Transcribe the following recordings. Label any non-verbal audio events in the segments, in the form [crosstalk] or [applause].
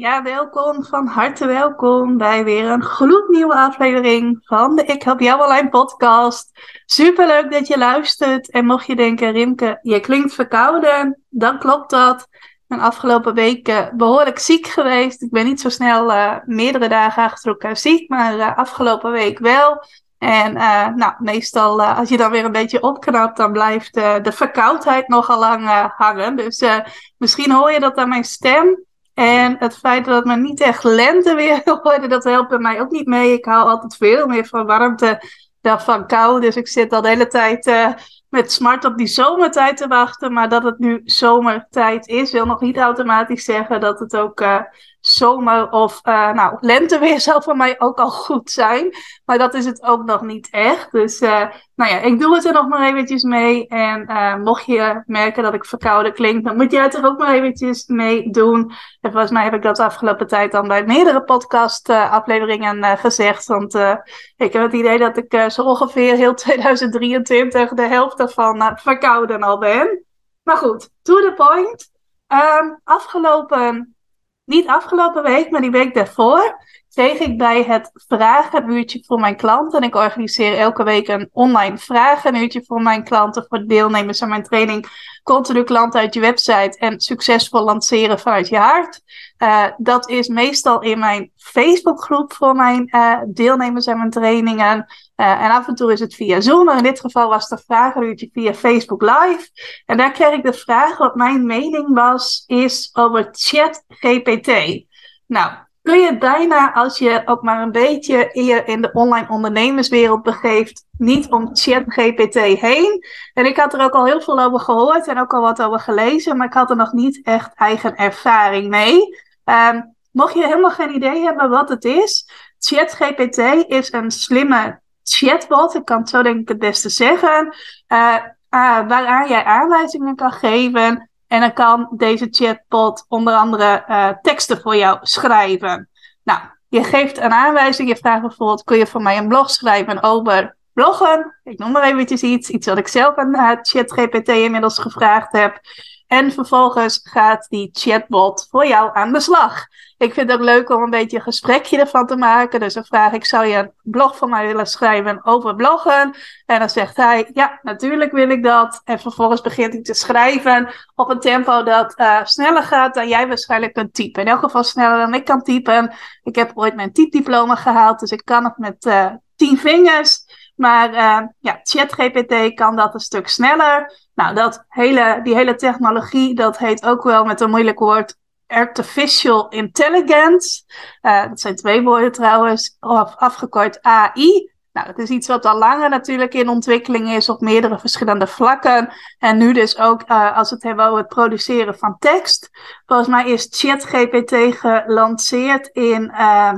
Ja, welkom, van harte welkom bij weer een gloednieuwe aflevering van de Ik Help Jou Online podcast. Superleuk dat je luistert en mocht je denken, Rimke, je klinkt verkouden, dan klopt dat. Ik ben afgelopen weken behoorlijk ziek geweest. Ik ben niet zo snel uh, meerdere dagen achter elkaar ziek, maar uh, afgelopen week wel. En nou, meestal als je dan weer een beetje opknapt, dan blijft de verkoudheid nogal lang hangen. Dus misschien hoor je dat aan mijn stem. En het feit dat het me niet echt lente weer [laughs] worden, dat helpt bij mij ook niet mee. Ik hou altijd veel meer van warmte dan van kou. Dus ik zit al de hele tijd uh, met smart op die zomertijd te wachten. Maar dat het nu zomertijd is, wil nog niet automatisch zeggen dat het ook uh, zomer of uh, nou, lenteweer [laughs] zou voor mij ook al goed zijn. Maar dat is het ook nog niet echt. Dus uh, nou ja, ik doe het er nog maar eventjes mee. En uh, mocht je merken dat ik verkouden klink, dan moet jij het er ook maar eventjes mee doen. En volgens mij heb ik dat de afgelopen tijd dan bij meerdere podcast afleveringen gezegd. Want ik heb het idee dat ik zo ongeveer heel [laughs] 2023 de helft ervan verkouden al ben. Maar goed, to the point. Um, afgelopen niet afgelopen week, maar die week daarvoor, kreeg ik bij het vragenuurtje voor mijn klanten. En ik organiseer elke week een online vragenuurtje voor mijn klanten, voor deelnemers aan mijn training. Continu klanten uit je website en succesvol lanceren vanuit je hart. Uh, dat is meestal in mijn Facebookgroep voor mijn uh, deelnemers aan mijn trainingen. Uh, en af en toe is het via Zoom, in dit geval was de vragenuurtje via Facebook Live. En daar kreeg ik de vraag wat mijn mening was, is over ChatGPT. Nou, kun je bijna, als je ook maar een beetje eer in de online ondernemerswereld begeeft, niet om ChatGPT heen. En ik had er ook al heel veel over gehoord en ook al wat over gelezen, maar ik had er nog niet echt eigen ervaring mee. Um, mocht je helemaal geen idee hebben wat het is, ChatGPT is een slimme chatbot, ik kan het zo denk ik het beste zeggen, uh, waaraan jij aanwijzingen kan geven en dan kan deze chatbot onder andere uh, teksten voor jou schrijven. Nou, je geeft een aanwijzing. Je vraagt bijvoorbeeld: kun je voor mij een blog schrijven over bloggen? Ik noem maar eventjes iets. Iets wat ik zelf aan uh, ChatGPT inmiddels gevraagd heb. En vervolgens gaat die chatbot voor jou aan de slag. Ik vind het ook leuk om een beetje een gesprekje ervan te maken. Dus dan vraag ik, zou je een blog van mij willen schrijven over bloggen? En dan zegt hij, ja, natuurlijk wil ik dat. En vervolgens begint hij te schrijven op een tempo dat uh, sneller gaat dan jij waarschijnlijk kunt typen. In elk geval sneller dan ik kan typen. Ik heb ooit mijn typdiploma gehaald, dus ik kan het met uh, tien vingers. Maar uh, ja, ChatGPT kan dat een stuk sneller. Nou, dat hele, die hele technologie, dat heet ook wel met een moeilijk woord Artificial Intelligence. Uh, dat zijn twee woorden trouwens, of afgekort AI. Nou, dat is iets wat al langer natuurlijk in ontwikkeling is op meerdere verschillende vlakken. En nu dus ook uh, als het hebben over het produceren van tekst. Volgens mij is ChatGPT gelanceerd in uh,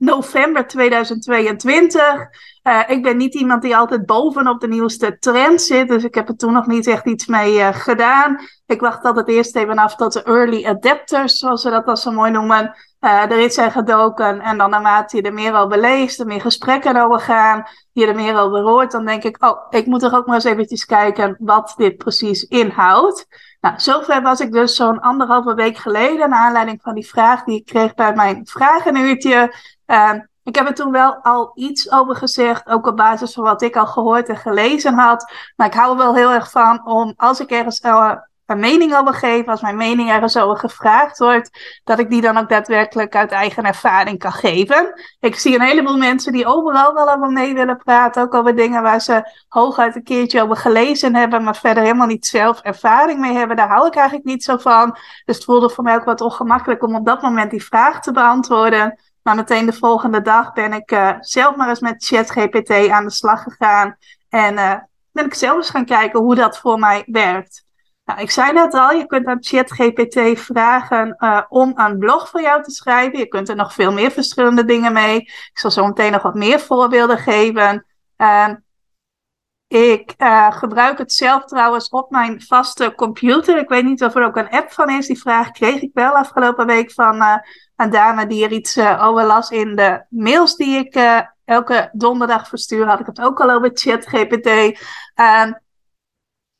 november 2022. Uh, ik ben niet iemand die altijd bovenop de nieuwste trend zit, dus ik heb er toen nog niet echt iets mee uh, gedaan. Ik wacht altijd eerst even af tot de early adapters, zoals we dat al zo mooi noemen, erin zijn gedoken. En dan naarmate je er meer over leest, er meer gesprekken over gaan, je er meer over hoort, dan denk ik, oh, ik moet er ook maar eens eventjes kijken wat dit precies inhoudt. Nou, zover was ik dus zo'n anderhalve week geleden, naar aanleiding van die vraag die ik kreeg bij mijn vragenuurtje. Uh, ik heb er toen wel al iets over gezegd, ook op basis van wat ik al gehoord en gelezen had. Maar ik hou er wel heel erg van om, als ik ergens een mening over geef, als mijn mening ergens over gevraagd wordt, dat ik die dan ook daadwerkelijk uit eigen ervaring kan geven. Ik zie een heleboel mensen die overal wel over mee willen praten, ook over dingen waar ze hooguit een keertje over gelezen hebben, maar verder helemaal niet zelf ervaring mee hebben. Daar hou ik eigenlijk niet zo van. Dus het voelde voor mij ook wat ongemakkelijk om op dat moment die vraag te beantwoorden. Maar meteen de volgende dag ben ik uh, zelf maar eens met ChatGPT aan de slag gegaan. En uh, ben ik zelf eens gaan kijken hoe dat voor mij werkt. Nou, ik zei net al, je kunt aan ChatGPT vragen uh, om een blog voor jou te schrijven. Je kunt er nog veel meer verschillende dingen mee. Ik zal zo meteen nog wat meer voorbeelden geven. Uh, ik uh, gebruik het zelf trouwens op mijn vaste computer. Ik weet niet of er ook een app van is. Die vraag kreeg ik wel afgelopen week van uh, een dame die er iets over las in de mails die ik elke donderdag verstuur. Had ik het ook al over ChatGPT.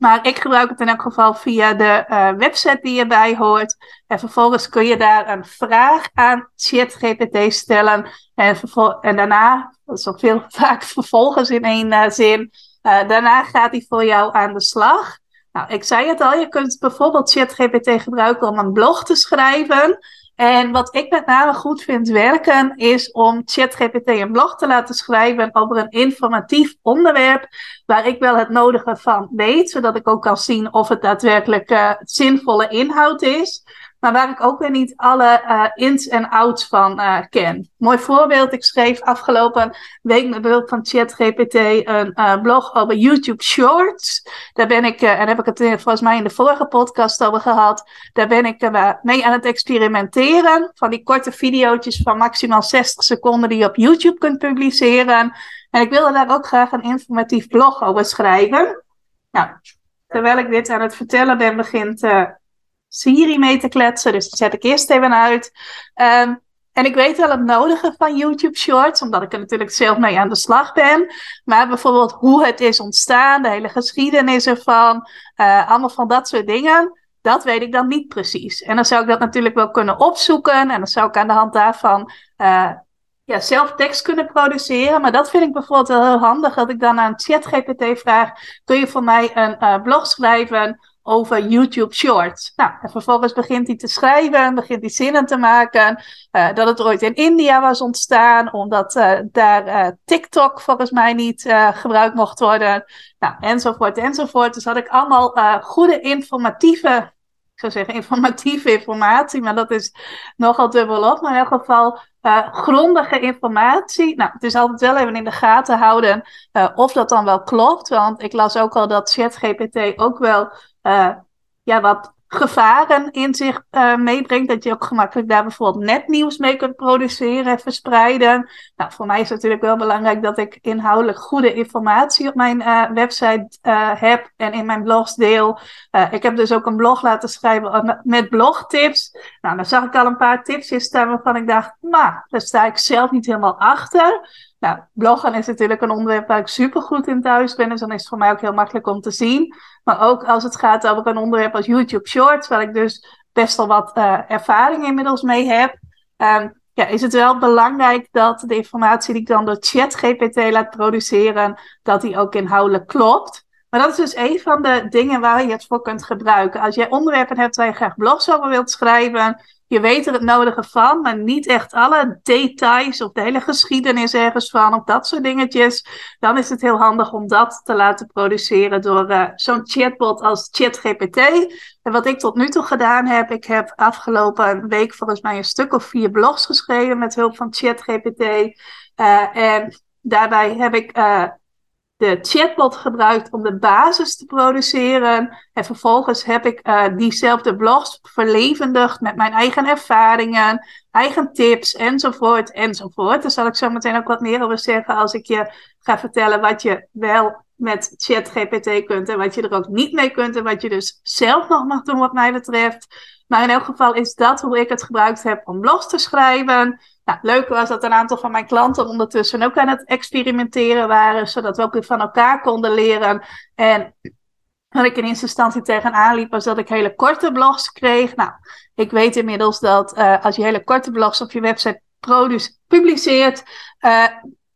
Maar ik gebruik het in elk geval via de uh, website die erbij hoort. En vervolgens kun je daar een vraag aan ChatGPT stellen. En, en daarna, dat is ook veel [laughs] vaak vervolgens in één uh, zin. Uh, daarna gaat hij voor jou aan de slag. Nou, ik zei het al, je kunt bijvoorbeeld ChatGPT gebruiken om een blog te schrijven. En wat ik met name goed vind werken, is om ChatGPT een blog te laten schrijven over een informatief onderwerp, waar ik wel het nodige van weet, zodat ik ook kan zien of het daadwerkelijk uh, zinvolle inhoud is maar waar ik ook weer niet alle uh, ins en outs van uh, ken. Mooi voorbeeld, ik schreef afgelopen week met behulp van ChatGPT een uh, blog over YouTube Shorts. Daar ben ik, en heb ik het volgens mij in de vorige podcast over gehad, daar ben ik mee aan het experimenteren. Van die korte video's van maximaal 60 seconden die je op YouTube kunt publiceren. En ik wilde daar ook graag een informatief blog over schrijven. Nou, terwijl ik dit aan het vertellen ben, begint Siri mee te kletsen. Dus dat zet ik eerst even uit. Um, en ik weet wel het nodige van YouTube Shorts, omdat ik er natuurlijk zelf mee aan de slag ben. Maar bijvoorbeeld hoe het is ontstaan, de hele geschiedenis ervan, uh, allemaal van dat soort dingen. Dat weet ik dan niet precies. En dan zou ik dat natuurlijk wel kunnen opzoeken. En dan zou ik aan de hand daarvan uh, ja, zelf tekst kunnen produceren. Maar dat vind ik bijvoorbeeld wel heel handig. Dat ik dan aan ChatGPT vraag: kun je voor mij een uh, blog schrijven over YouTube Shorts. Nou, en vervolgens begint hij te schrijven, begint hij zinnen te maken. Uh, dat het ooit in India was ontstaan, omdat uh, daar uh, TikTok volgens mij niet gebruikt mocht worden. Nou, enzovoort, enzovoort. Dus had ik allemaal goede informatieve, zou zeggen informatieve informatie, maar dat is nogal dubbelop. Maar in elk geval grondige informatie. Nou, het is altijd wel even in de gaten houden of dat dan wel klopt. Want ik las ook al dat ChatGPT ook wel uh, ja, wat gevaren in zich uh, meebrengt. Dat je ook gemakkelijk daar bijvoorbeeld netnieuws mee kunt produceren en verspreiden. Nou, voor mij is het natuurlijk wel belangrijk dat ik inhoudelijk goede informatie op mijn uh, website heb en in mijn blogs deel. ik heb dus ook een blog laten schrijven met blogtips. Nou, daar zag ik al een paar tips in staan waarvan ik dacht, nou, daar sta ik zelf niet helemaal achter. Nou, bloggen is natuurlijk een onderwerp waar ik super goed in thuis ben. Dus dan is het voor mij ook heel makkelijk om te zien. Maar ook als het gaat over een onderwerp als YouTube Shorts, waar ik dus best wel wat uh, ervaring inmiddels mee heb. Um, ja, is het wel belangrijk dat de informatie die ik dan door ChatGPT laat produceren, dat die ook inhoudelijk klopt. Maar dat is dus een van de dingen waar je het voor kunt gebruiken. Als jij onderwerpen hebt waar je graag blogs over wilt schrijven, je weet er het nodige van, maar niet echt alle details of de hele geschiedenis ergens van of dat soort dingetjes. Dan is het heel handig om dat te laten produceren door uh, zo'n chatbot als ChatGPT. En wat ik tot nu toe gedaan heb, ik heb afgelopen week volgens mij een stuk of vier blogs geschreven met hulp van ChatGPT. Uh, en daarbij heb ik uh, de chatbot gebruikt om de basis te produceren. En vervolgens heb ik uh, diezelfde blogs verlevendigd met mijn eigen ervaringen, eigen tips enzovoort enzovoort. Daar zal ik zo meteen ook wat meer over zeggen als ik je ga vertellen wat je wel met ChatGPT kunt en wat je er ook niet mee kunt en wat je dus zelf nog mag doen wat mij betreft. Maar in elk geval is dat hoe ik het gebruikt heb om blogs te schrijven. Nou, leuk was dat een aantal van mijn klanten ondertussen ook aan het experimenteren waren, zodat we ook weer van elkaar konden leren. En wat ik in eerste instantie tegenaan liep, was dat ik hele korte blogs kreeg. Nou, ik weet inmiddels dat uh, als je hele korte blogs op je website publiceert, uh,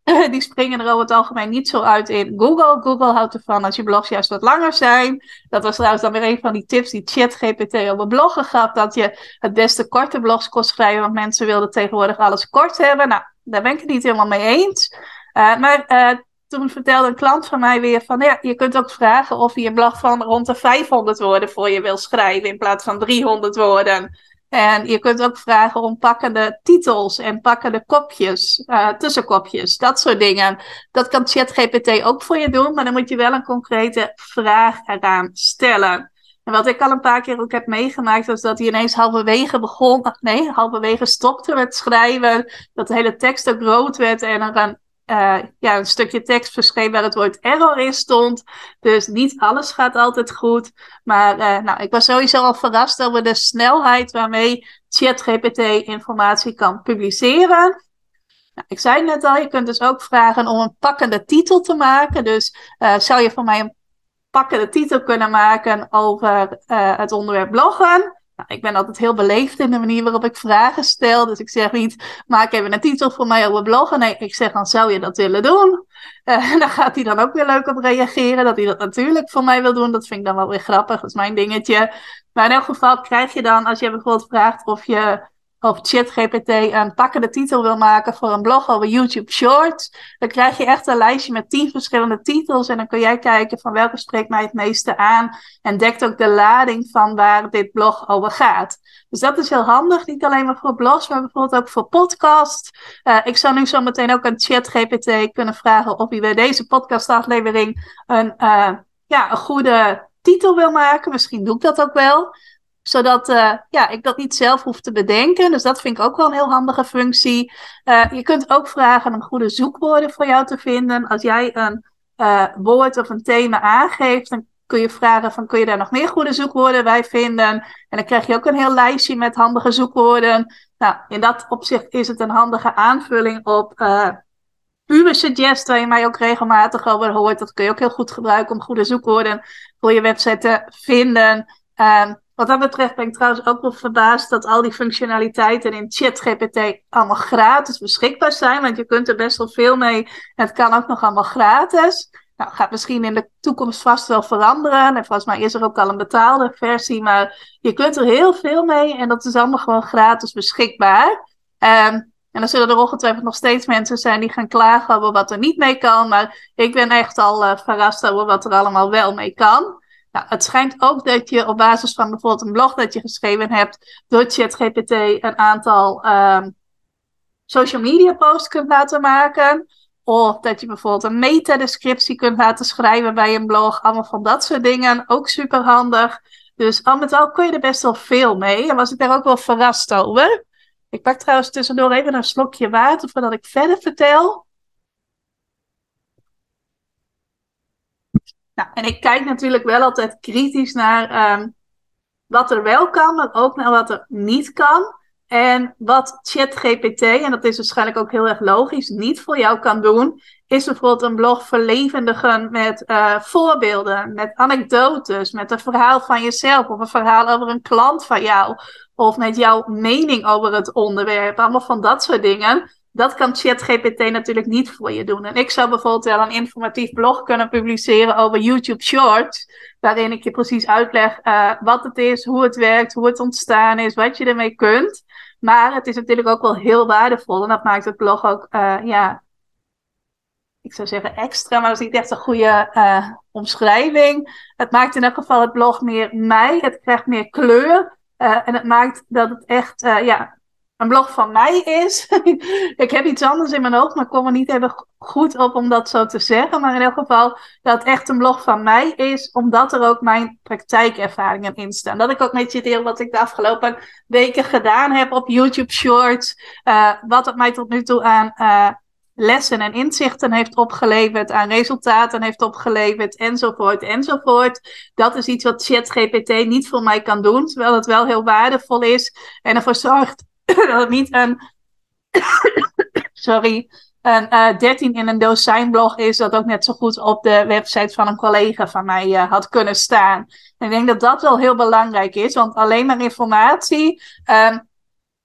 [laughs] die springen er over het algemeen niet zo uit in Google. Google houdt ervan als je blogs juist wat langer zijn. Dat was trouwens dan weer een van die tips die ChatGPT over bloggen gaf. Dat je het beste korte blogs kon schrijven. Want mensen wilden tegenwoordig alles kort hebben. Nou, daar ben ik het niet helemaal mee eens. Uh, maar uh, toen vertelde een klant van mij weer van... Ja, je kunt ook vragen of je een blog van rond de 500 woorden voor je wil schrijven. In plaats van 300 woorden. En je kunt ook vragen om pakkende titels en pakkende kopjes, uh, tussenkopjes, dat soort dingen. Dat kan ChatGPT ook voor je doen, maar dan moet je wel een concrete vraag eraan stellen. En wat ik al een paar keer ook heb meegemaakt, was dat hij ineens halverwege begon, nee, halverwege stopte met schrijven. Dat de hele tekst ook rood werd en er een, uh, ja, een stukje tekst verscheen waar het woord error in stond. Dus niet alles gaat altijd goed. Maar uh, nou, ik was sowieso al verrast over de snelheid waarmee ChatGPT informatie kan publiceren. Nou, ik zei net al, je kunt dus ook vragen om een pakkende titel te maken. Dus uh, zou je voor mij een pakkende titel kunnen maken over het onderwerp bloggen? Nou, ik ben altijd heel beleefd in de manier waarop ik vragen stel. Dus ik zeg niet, maak even een titel voor mij over bloggen. Nee, ik zeg dan, zou je dat willen doen? Uh, en [laughs] dan gaat hij dan ook weer leuk op reageren. Dat hij dat natuurlijk voor mij wil doen. Dat vind ik dan wel weer grappig. Dat is mijn dingetje. Maar in elk geval krijg je dan, als je bijvoorbeeld vraagt of je of ChatGPT een pakkende titel wil maken voor een blog over YouTube Shorts, dan krijg je echt een lijstje met tien verschillende titels. En dan kun jij kijken van welke spreekt mij het meeste aan. En dekt ook de lading van waar dit blog over gaat. Dus dat is heel handig. Niet alleen maar voor blogs, maar bijvoorbeeld ook voor podcasts. Uh, ik zou nu zo meteen ook aan ChatGPT kunnen vragen of hij bij deze podcastaflevering een, uh, ja, een goede titel wil maken. Misschien doe ik dat ook wel zodat uh, ja, ik dat niet zelf hoef te bedenken. Dus dat vind ik ook wel een heel handige functie. Uh, je kunt ook vragen om goede zoekwoorden voor jou te vinden. Als jij een uh, woord of een thema aangeeft, dan kun je vragen van kun je daar nog meer goede zoekwoorden bij vinden. En dan krijg je ook een heel lijstje met handige zoekwoorden. Nou, in dat opzicht is het een handige aanvulling op uh, Suggest, waar je mij ook regelmatig over hoort. Dat kun je ook heel goed gebruiken om goede zoekwoorden voor je website te vinden. Um, wat dat betreft ben ik trouwens ook wel verbaasd dat al die functionaliteiten in ChatGPT allemaal gratis beschikbaar zijn. Want je kunt er best wel veel mee. Het kan ook nog allemaal gratis. Nou, gaat misschien in de toekomst vast wel veranderen. En volgens mij is er ook al een betaalde versie. Maar je kunt er heel veel mee. En dat is allemaal gewoon gratis beschikbaar. Um, en dan zullen er ongetwijfeld nog steeds mensen zijn die gaan klagen over wat er niet mee kan. Maar ik ben echt al uh, verrast over wat er allemaal wel mee kan. Nou, het schijnt ook dat je op basis van bijvoorbeeld een blog dat je geschreven hebt, door ChatGPT een aantal um, social media posts kunt laten maken. Of dat je bijvoorbeeld een meta-descriptie kunt laten schrijven bij een blog. Allemaal van dat soort dingen. Ook super handig. Dus al met al kun je er best wel veel mee. En was ik daar ook wel verrast over. Ik pak trouwens tussendoor even een slokje water voordat ik verder vertel. Nou, en ik kijk natuurlijk wel altijd kritisch naar um, wat er wel kan, maar ook naar wat er niet kan. En wat ChatGPT, en dat is waarschijnlijk ook heel erg logisch, niet voor jou kan doen, is bijvoorbeeld een blog verlevendigen met uh, voorbeelden, met anekdotes, met een verhaal van jezelf of een verhaal over een klant van jou. Of met jouw mening over het onderwerp. Allemaal van dat soort dingen dat kan ChatGPT natuurlijk niet voor je doen. En ik zou bijvoorbeeld wel een informatief blog kunnen publiceren over YouTube Shorts, waarin ik je precies uitleg uh, wat het is, hoe het werkt, hoe het ontstaan is, wat je ermee kunt. Maar het is natuurlijk ook wel heel waardevol en dat maakt het blog ook, uh, ja, ik zou zeggen extra, maar dat is niet echt een goede uh, omschrijving. Het maakt in elk geval het blog meer mij, het krijgt meer kleur. en het maakt dat het echt, ja, een blog van mij is. [laughs] ik heb iets anders in mijn hoofd, maar ik kom er niet even goed op om dat zo te zeggen. Maar in elk geval dat het echt een blog van mij is, omdat er ook mijn praktijkervaringen in staan. Dat ik ook met je deel wat ik de afgelopen weken gedaan heb op YouTube Shorts. Uh, wat het mij tot nu toe aan uh, lessen en inzichten heeft opgeleverd, aan resultaten heeft opgeleverd, enzovoort, enzovoort. Dat is iets wat ChatGPT niet voor mij kan doen, terwijl het wel heel waardevol is en ervoor zorgt [coughs] dat het niet een, [coughs] sorry, een uh, eh, 13 in een dozijn blog is, dat ook net zo goed op de website van een collega van mij uh, had kunnen staan. Ik denk dat dat wel heel belangrijk is, want alleen maar informatie. Um,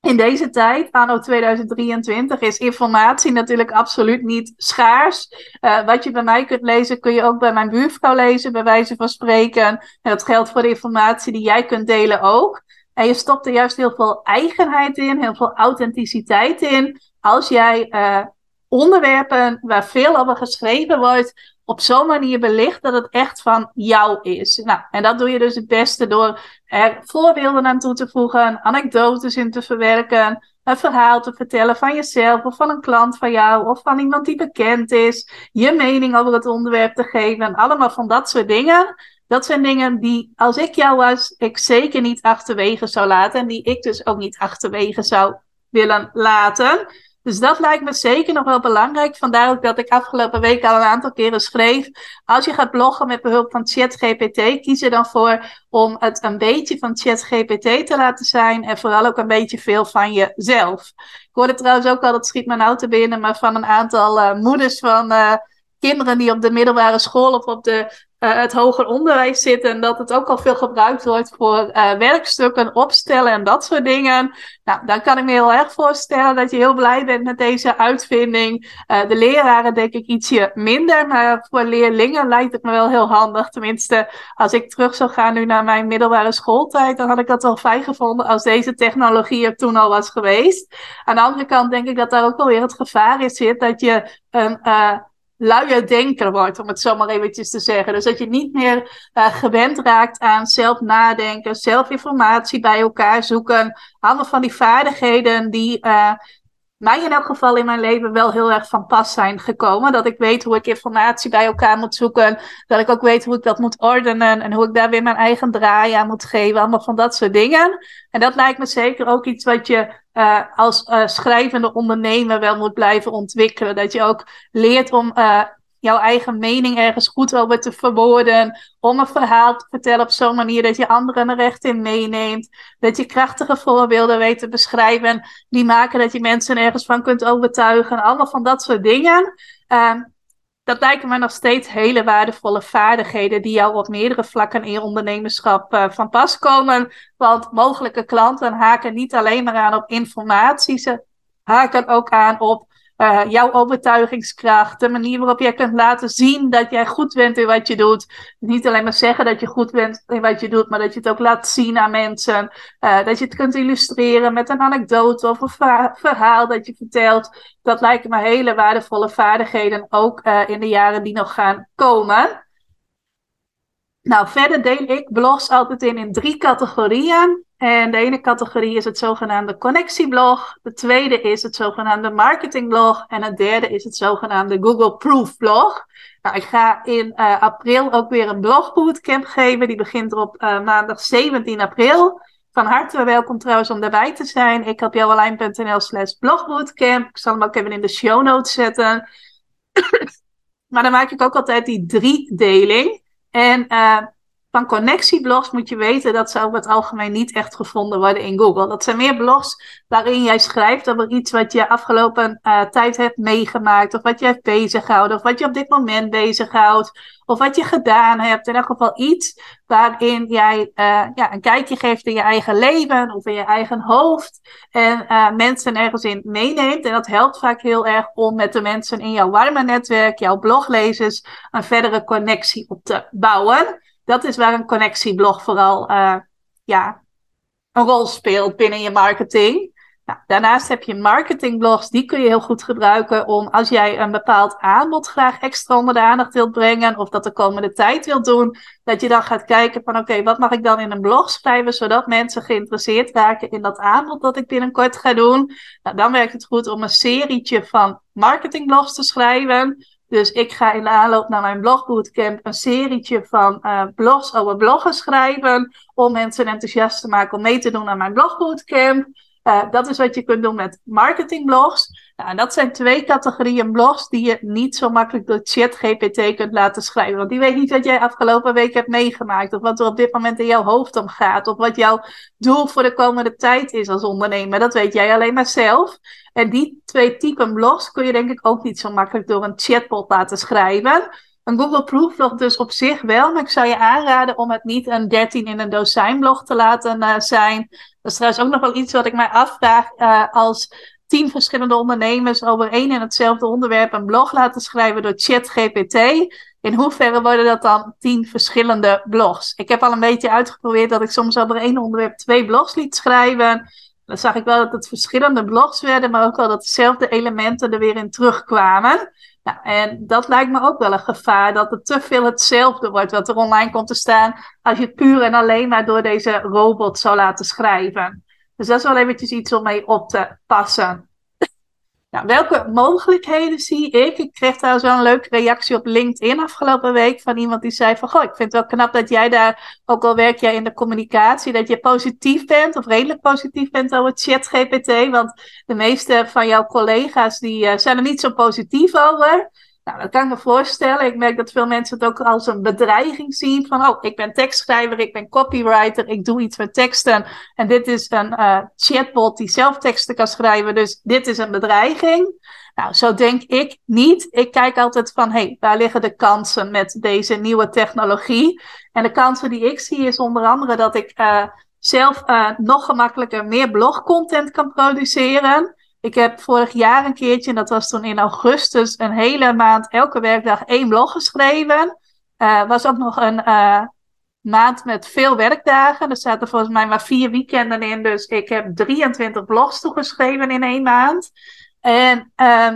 in deze tijd, anno 2023, is informatie natuurlijk absoluut niet schaars. Uh, wat je bij mij kunt lezen, kun je ook bij mijn buurvrouw lezen, bij wijze van spreken. En dat geldt voor de informatie die jij kunt delen ook. En je stopt er juist heel veel eigenheid in, heel veel authenticiteit in. Als jij uh, onderwerpen waar veel over geschreven wordt, op zo'n manier belicht dat het echt van jou is. Nou, en dat doe je dus het beste door er voorbeelden aan toe te voegen, anekdotes in te verwerken, een verhaal te vertellen van jezelf of van een klant van jou of van iemand die bekend is, je mening over het onderwerp te geven, allemaal van dat soort dingen. Dat zijn dingen die, als ik jou was, ik zeker niet achterwege zou laten. En die ik dus ook niet achterwege zou willen laten. Dus dat lijkt me zeker nog wel belangrijk. Vandaar ook dat ik afgelopen week al een aantal keren schreef. Als je gaat bloggen met behulp van ChatGPT, kies er dan voor om het een beetje van ChatGPT te laten zijn. En vooral ook een beetje veel van jezelf. Ik hoorde trouwens ook al, dat schiet me nou te binnen, maar van een aantal uh, moeders van. Uh, kinderen die op de middelbare school of op de uh, het hoger onderwijs zitten. En dat het ook al veel gebruikt wordt voor uh, werkstukken, opstellen en dat soort dingen. Nou, dan kan ik me heel erg voorstellen dat je heel blij bent met deze uitvinding. Uh, de leraren denk ik ietsje minder, maar voor leerlingen lijkt het me wel heel handig. Tenminste, als ik terug zou gaan nu naar mijn middelbare schooltijd, dan had ik dat wel fijn gevonden als deze technologie er toen al was geweest. Aan de andere kant denk ik dat daar ook wel weer het gevaar in zit dat je een luie denker wordt, om het zo maar eventjes te zeggen. Dus dat je niet meer uh, gewend raakt aan zelf nadenken, zelf informatie bij elkaar zoeken. Allemaal van die vaardigheden die uh, mij in elk geval in mijn leven wel heel erg van pas zijn gekomen. Dat ik weet hoe ik informatie bij elkaar moet zoeken. Dat ik ook weet hoe ik dat moet ordenen. En hoe ik daar weer mijn eigen draai aan moet geven. Allemaal van dat soort dingen. En dat lijkt me zeker ook iets wat je uh, als uh, schrijvende ondernemer wel moet blijven ontwikkelen. Dat je ook leert om uh, jouw eigen mening ergens goed over te verwoorden. Om een verhaal te vertellen op zo'n manier dat je anderen er recht in meeneemt. Dat je krachtige voorbeelden weet te beschrijven. Die maken dat je mensen ergens van kunt overtuigen. Allemaal van dat soort dingen. Uh, dat lijken me nog steeds hele waardevolle vaardigheden die jou op meerdere vlakken in je ondernemerschap uh, van pas komen. Want mogelijke klanten haken niet alleen maar aan op informatie, ze haken ook aan op uh, jouw overtuigingskracht, de manier waarop jij kunt laten zien dat jij goed bent in wat je doet. Niet alleen maar zeggen dat je goed bent in wat je doet, maar dat je het ook laat zien aan mensen. Uh, dat je het kunt illustreren met een anekdote of een verhaal dat je vertelt. Dat lijken me hele waardevolle vaardigheden, ook uh, in de jaren die nog gaan komen. Nou, verder deel ik blogs altijd in, in drie categorieën. En de ene categorie is het zogenaamde connectieblog. De tweede is het zogenaamde marketingblog. En het derde is het zogenaamde Google Proof blog. Nou, ik ga in uh, april ook weer een blogbootcamp geven. Die begint op uh, maandag 17 april. Van harte welkom trouwens om daarbij te zijn. Ik heb jouwalijn.nl slash blogbootcamp. Ik zal hem ook even in de show notes zetten. [coughs] maar dan maak ik ook altijd die drie deling. En uh, van connectieblogs moet je weten dat ze over het algemeen niet echt gevonden worden in Google. Dat zijn meer blogs waarin jij schrijft over iets wat je afgelopen uh, tijd hebt meegemaakt, of wat je hebt bezighouden, of wat je op dit moment bezighoudt, of wat je gedaan hebt. In elk geval iets waarin jij uh, ja, een kijkje geeft in je eigen leven of in je eigen hoofd en uh, mensen ergens in meeneemt. En dat helpt vaak heel erg om met de mensen in jouw warme netwerk, jouw bloglezers, een verdere connectie op te bouwen dat is waar een connectieblog vooral uh, ja, een rol speelt binnen je marketing. Nou, daarnaast heb je marketingblogs, die kun je heel goed gebruiken om als jij een bepaald aanbod graag extra onder de aandacht wilt brengen of dat de komende tijd wilt doen, dat je dan gaat kijken van oké, wat mag ik dan in een blog schrijven zodat mensen geïnteresseerd raken in dat aanbod dat ik binnenkort ga doen. Nou, dan werkt het goed om een serietje van marketingblogs te schrijven dus ik ga in de aanloop naar mijn blogbootcamp een serietje van uh, blogs over bloggen schrijven. Om mensen enthousiast te maken om mee te doen aan mijn blogbootcamp. Uh, dat is wat je kunt doen met marketingblogs. Nou, dat zijn twee categorieën blogs die je niet zo makkelijk door ChatGPT kunt laten schrijven. Want die weet niet wat jij afgelopen week hebt meegemaakt. Of wat er op dit moment in jouw hoofd omgaat. Of wat jouw doel voor de komende tijd is als ondernemer. Dat weet jij alleen maar zelf. En die twee typen blogs kun je denk ik ook niet zo makkelijk door een chatbot laten schrijven. Een Google Proof blog dus op zich wel, maar ik zou je aanraden om het niet een 13 in een dozijn blog te laten uh, zijn. Dat is trouwens ook nog wel iets wat ik mij afvraag uh, als tien verschillende ondernemers over één en hetzelfde onderwerp een blog laten schrijven door ChatGPT. In hoeverre worden dat dan tien verschillende blogs? Ik heb al een beetje uitgeprobeerd dat ik soms over één onderwerp twee blogs liet schrijven. Dan zag ik wel dat het verschillende blogs werden, maar ook wel dat dezelfde elementen er weer in terugkwamen. Nou, en dat lijkt me ook wel een gevaar, dat het te veel hetzelfde wordt wat er online komt te staan, als je het puur en alleen maar door deze robot zou laten schrijven. Dus dat is wel eventjes iets om mee op te passen. Nou, welke mogelijkheden zie ik? Ik kreeg trouwens wel een leuke reactie op LinkedIn afgelopen week van iemand die zei van, goh, ik vind het wel knap dat jij daar, ook al werk jij in de communicatie, dat je positief bent of redelijk positief bent over ChatGPT, want de meeste van jouw collega's die uh, zijn er niet zo positief over. Nou, dat kan ik me voorstellen. Ik merk dat veel mensen het ook als een bedreiging zien. Van, oh, ik ben tekstschrijver, ik ben copywriter, ik doe iets met teksten. En dit is een uh, chatbot die zelf teksten kan schrijven. Dus dit is een bedreiging. Nou, zo denk ik niet. Ik kijk altijd van, hé, hey, waar liggen de kansen met deze nieuwe technologie? En de kansen die ik zie is onder andere dat ik uh, zelf uh, nog gemakkelijker meer blogcontent kan produceren. Ik heb vorig jaar een keertje, en dat was toen in augustus, een hele maand elke werkdag één blog geschreven. Uh, was ook nog een uh, maand met veel werkdagen. Er zaten volgens mij maar vier weekenden in. Dus ik heb 23 blogs toegeschreven in één maand. En uh,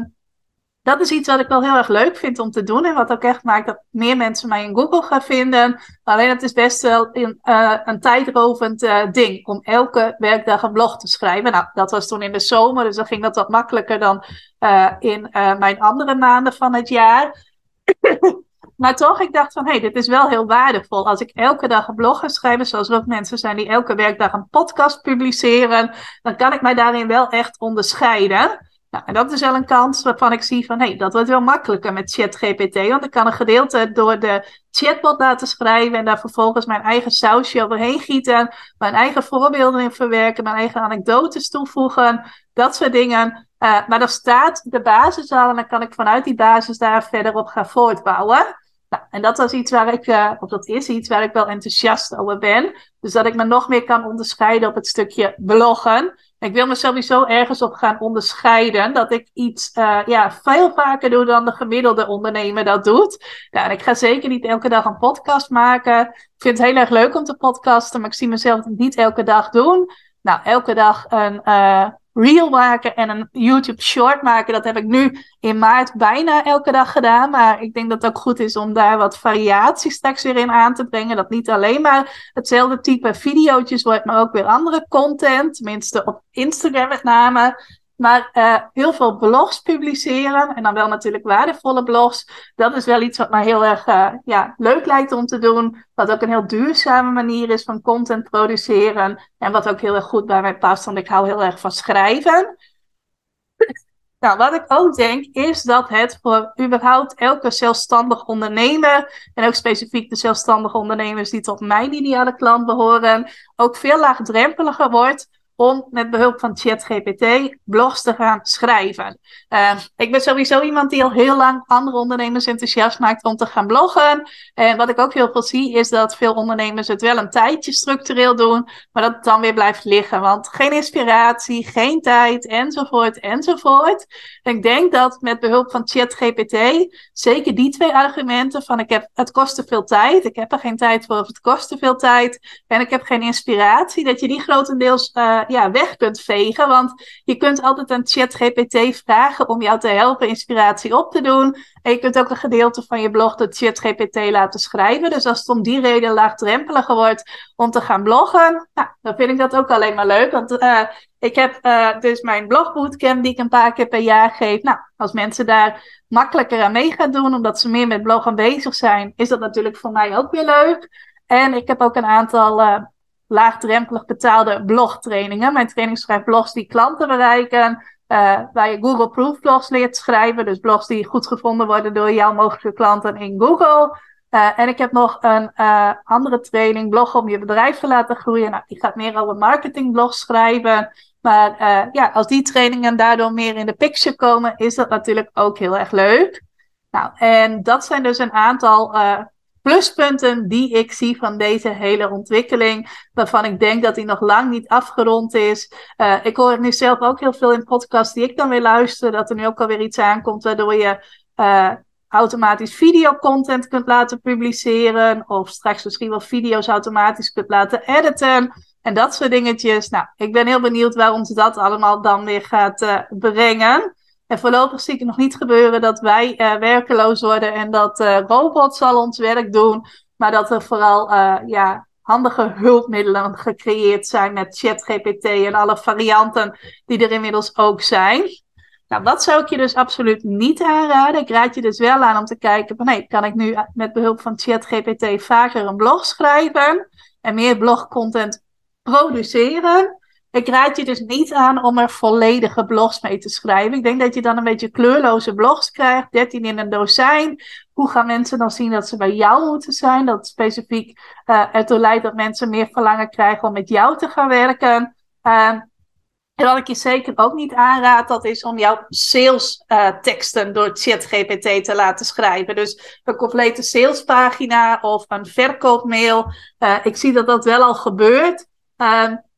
dat is iets wat ik wel heel erg leuk vind om te doen. En wat ook echt maakt dat meer mensen mij in Google gaan vinden. Alleen het is best wel in, uh, een tijdrovend uh, ding om elke werkdag een blog te schrijven. Nou, dat was toen in de zomer, dus dan ging dat wat makkelijker dan uh, in mijn andere maanden van het jaar. [coughs] maar toch, ik dacht van, hé, hey, dit is wel heel waardevol. Als ik elke dag een blog ga schrijven, zoals er ook mensen zijn die elke werkdag een podcast publiceren, dan kan ik mij daarin wel echt onderscheiden. Nou, en dat is wel een kans waarvan ik zie van, hé, hey, dat wordt wel makkelijker met ChatGPT. Want ik kan een gedeelte door de chatbot laten schrijven en daar vervolgens mijn eigen sausje overheen gieten, mijn eigen voorbeelden in verwerken, mijn eigen anekdotes toevoegen, dat soort dingen. Uh, maar dan staat de basis al en dan kan ik vanuit die basis daar verder op gaan voortbouwen. Nou, en dat was iets waar ik, uh, of dat is iets waar ik wel enthousiast over ben. Dus dat ik me nog meer kan onderscheiden op het stukje bloggen. Ik wil me sowieso ergens op gaan onderscheiden. Dat ik iets uh, ja, veel vaker doe dan de gemiddelde ondernemer dat doet. Ja, en ik ga zeker niet elke dag een podcast maken. Ik vind het heel erg leuk om te podcasten, maar ik zie mezelf niet elke dag doen. Nou, elke dag een uh, reel maken en een YouTube short maken. Dat heb ik nu in maart bijna elke dag gedaan. Maar ik denk dat het ook goed is om daar wat variatie straks weer in aan te brengen. Dat niet alleen maar hetzelfde type video's wordt, maar ook weer andere content. Tenminste op Instagram met name. Maar uh, heel veel blogs publiceren. En dan wel natuurlijk waardevolle blogs. Dat is wel iets wat mij heel erg uh, ja, leuk lijkt om te doen. Wat ook een heel duurzame manier is van content produceren. En wat ook heel erg goed bij mij past. Want ik hou heel erg van schrijven. Nou, wat ik ook denk, is dat het voor überhaupt elke zelfstandig ondernemer, en ook specifiek de zelfstandige ondernemers die tot mijn ideale klant behoren, ook veel laagdrempeliger wordt om met behulp van ChatGPT blogs te gaan schrijven. Uh, ik ben sowieso iemand die al heel lang andere ondernemers enthousiast maakt om te gaan bloggen. En wat ik ook heel veel zie, is dat veel ondernemers het wel een tijdje structureel doen, maar dat het dan weer blijft liggen. Want geen inspiratie, geen tijd, enzovoort, enzovoort. En ik denk dat met behulp van ChatGPT, zeker die twee argumenten van ik heb, het kost te veel tijd, ik heb er geen tijd voor of het kost te veel tijd en ik heb geen inspiratie, dat je die grotendeels uh, ja, weg kunt vegen. Want je kunt altijd aan ChatGPT vragen om jou te helpen inspiratie op te doen. En je kunt ook een gedeelte van je blog door ChatGPT laten schrijven. Dus als het om die reden laagdrempeliger wordt om te gaan bloggen, nou, dan vind ik dat ook alleen maar leuk. Want uh, ik heb uh, dus mijn blogbootcamp die ik een paar keer per jaar geef. Nou, als mensen daar makkelijker aan mee gaan doen, omdat ze meer met bloggen bezig zijn, is dat natuurlijk voor mij ook weer leuk. En ik heb ook een aantal laagdrempelig betaalde blogtrainingen. Mijn training schrijft blogs die klanten bereiken. Uh, waar je Google Proof blogs leert schrijven. Dus blogs die goed gevonden worden door jouw mogelijke klanten in Google. Uh, en ik heb nog een uh, andere training, blog om je bedrijf te laten groeien. Nou, die gaat meer over marketingblogs schrijven. Maar ja, als die trainingen daardoor meer in de picture komen, is dat natuurlijk ook heel erg leuk. Nou, en dat zijn dus een aantal pluspunten die ik zie van deze hele ontwikkeling, waarvan ik denk dat die nog lang niet afgerond is. Uh, ik hoor nu zelf ook heel veel in podcasts die ik dan weer luister, dat er nu ook alweer iets aankomt waardoor je uh, automatisch videocontent kunt laten publiceren, of straks misschien wel video's automatisch kunt laten editen. En dat soort dingetjes. Nou, ik ben heel benieuwd waar ons dat allemaal dan weer gaat uh, brengen. En voorlopig zie ik het nog niet gebeuren dat wij uh, werkeloos worden en dat uh, robots al ons werk doen. Maar dat er vooral uh, ja, handige hulpmiddelen gecreëerd zijn met ChatGPT en alle varianten die er inmiddels ook zijn. Nou, wat zou ik je dus absoluut niet aanraden? Ik raad je dus wel aan om te kijken van, hey, kan ik nu met behulp van ChatGPT vaker een blog schrijven en meer blogcontent produceren? Ik raad je dus niet aan om er volledige blogs mee te schrijven. Ik denk dat je dan een beetje kleurloze blogs krijgt, 13 in een dozijn. Hoe gaan mensen dan zien dat ze bij jou moeten zijn? Dat specifiek uh, ertoe leidt dat mensen meer verlangen krijgen om met jou te gaan werken. Uh, en wat ik je zeker ook niet aanraad, dat is om jouw sales uh, teksten door ChatGPT te laten schrijven. Dus een complete salespagina of een verkoopmail. Uh, ik zie dat dat wel al gebeurt.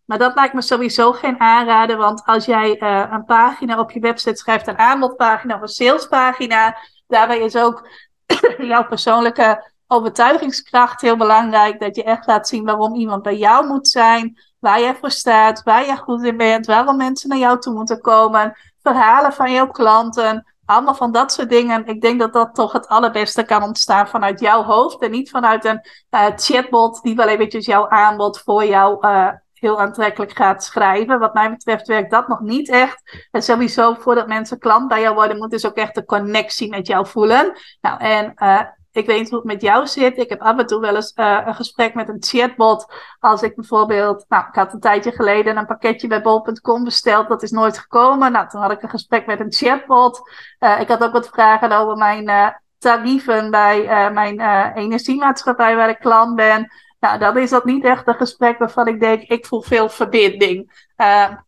Maar dat lijkt me sowieso geen aanrader, want als jij uh, een pagina op je website schrijft, een aanbodpagina of een salespagina, daarbij is ook [clears throat] jouw persoonlijke overtuigingskracht heel belangrijk. Dat je echt laat zien waarom iemand bij jou moet zijn, waar jij voor staat, waar jij goed in bent, waarom mensen naar jou toe moeten komen, verhalen van jouw klanten. Allemaal van dat soort dingen. Ik denk dat dat toch het allerbeste kan ontstaan vanuit jouw hoofd. En niet vanuit een uh, chatbot die wel eventjes jouw aanbod voor jou uh, heel aantrekkelijk gaat schrijven. Wat mij betreft werkt dat nog niet echt. En sowieso voordat mensen klant bij jou worden, moet dus ook echt de connectie met jou voelen. Nou, en uh, ik weet hoe het met jou zit. Ik heb af en toe wel eens uh, een gesprek met een chatbot. Als ik bijvoorbeeld, nou, ik had een tijdje geleden een pakketje bij bol.com besteld. Dat is nooit gekomen. Nou, toen had ik een gesprek met een chatbot. Uh, ik had ook wat vragen over mijn tarieven bij mijn energiemaatschappij waar ik klant ben. Nou, dan is dat niet echt een gesprek waarvan ik denk, ik voel veel verbinding.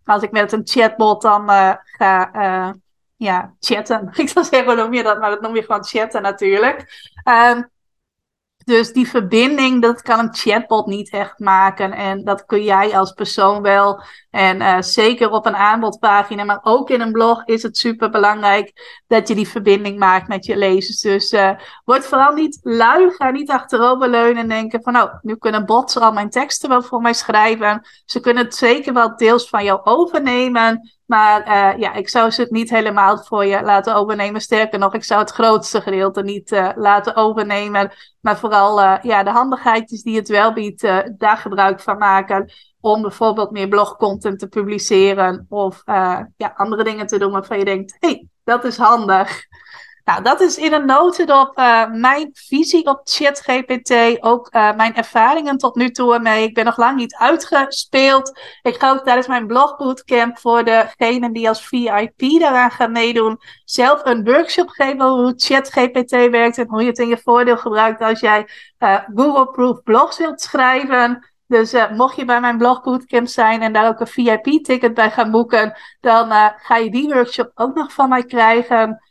als ik met een chatbot dan ga ja, chatten. [laughs] Ik zou zeggen, hoe noem je dat? Maar dat noem je gewoon chatten natuurlijk. Um, dus die verbinding, dat kan een chatbot niet echt maken. En dat kun jij als persoon wel. En uh, zeker op een aanbodpagina, maar ook in een blog is het super belangrijk dat je die verbinding maakt met je lezers. Dus uh, word vooral niet lui, ga niet achteroverleunen en denken van nou, nu kunnen bots al mijn teksten wel voor mij schrijven. Ze kunnen het zeker wel deels van jou overnemen. Maar uh, ja, ik zou ze het niet helemaal voor je laten overnemen. Sterker nog, ik zou het grootste gedeelte niet uh, laten overnemen. Maar vooral uh, ja, de handigheidjes die het wel biedt, daar gebruik van maken. Om bijvoorbeeld meer blogcontent te publiceren. Of ja, andere dingen te doen waarvan je denkt, hé, hey, dat is handig. Nou, dat is in een notendop uh, mijn visie op ChatGPT. Ook uh, mijn ervaringen tot nu toe ermee. Ik ben nog lang niet uitgespeeld. Ik ga ook tijdens mijn blogbootcamp voor degenen die als VIP daaraan gaan meedoen, zelf een workshop geven over hoe ChatGPT werkt en hoe je het in je voordeel gebruikt als jij uh, Google-proof blogs wilt schrijven. Dus mocht je bij mijn blogbootcamp zijn en daar ook een VIP-ticket bij gaan boeken, dan ga je die workshop ook nog van mij krijgen.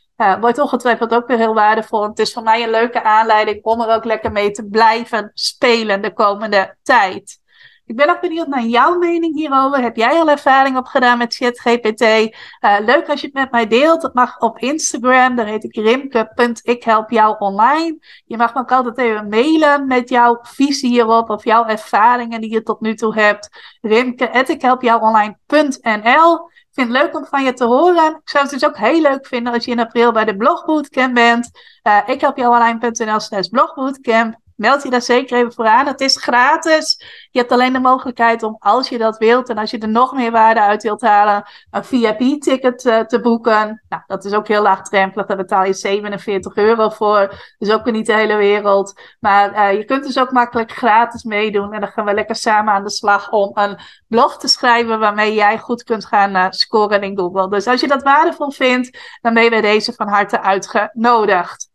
Wordt ongetwijfeld ook weer heel waardevol. Het is voor mij een leuke aanleiding om er ook lekker mee te blijven spelen de komende tijd. Ik ben ook benieuwd naar jouw mening hierover. Heb jij al ervaring opgedaan met ChatGPT? Uh, leuk als je het met mij deelt. Dat mag op Instagram. Daar heet ik rimke.ikhelpjouonline. Je mag me ook altijd even mailen met jouw visie hierop of jouw ervaringen die je tot nu toe hebt. rimke.ikhelpjouonline.nl vind het leuk om van je te horen. Ik zou het dus ook heel leuk vinden als je in april bij de blogbootcamp bent. Uh, ik help jou online.nl slash blogbootcamp meld je daar zeker even voor aan. Het is gratis. Je hebt alleen de mogelijkheid om, als je dat wilt en als je er nog meer waarde uit wilt halen, een VIP-ticket uh, te boeken. Nou, dat is ook heel laagdrempelig. Daar betaal je 47 euro voor. Dus ook weer niet de hele wereld. Maar uh, je kunt dus ook makkelijk gratis meedoen. En dan gaan we lekker samen aan de slag om een blog te schrijven waarmee jij goed kunt gaan uh, scoren in Google. Dus als je dat waardevol vindt, dan ben je bij deze van harte uitgenodigd.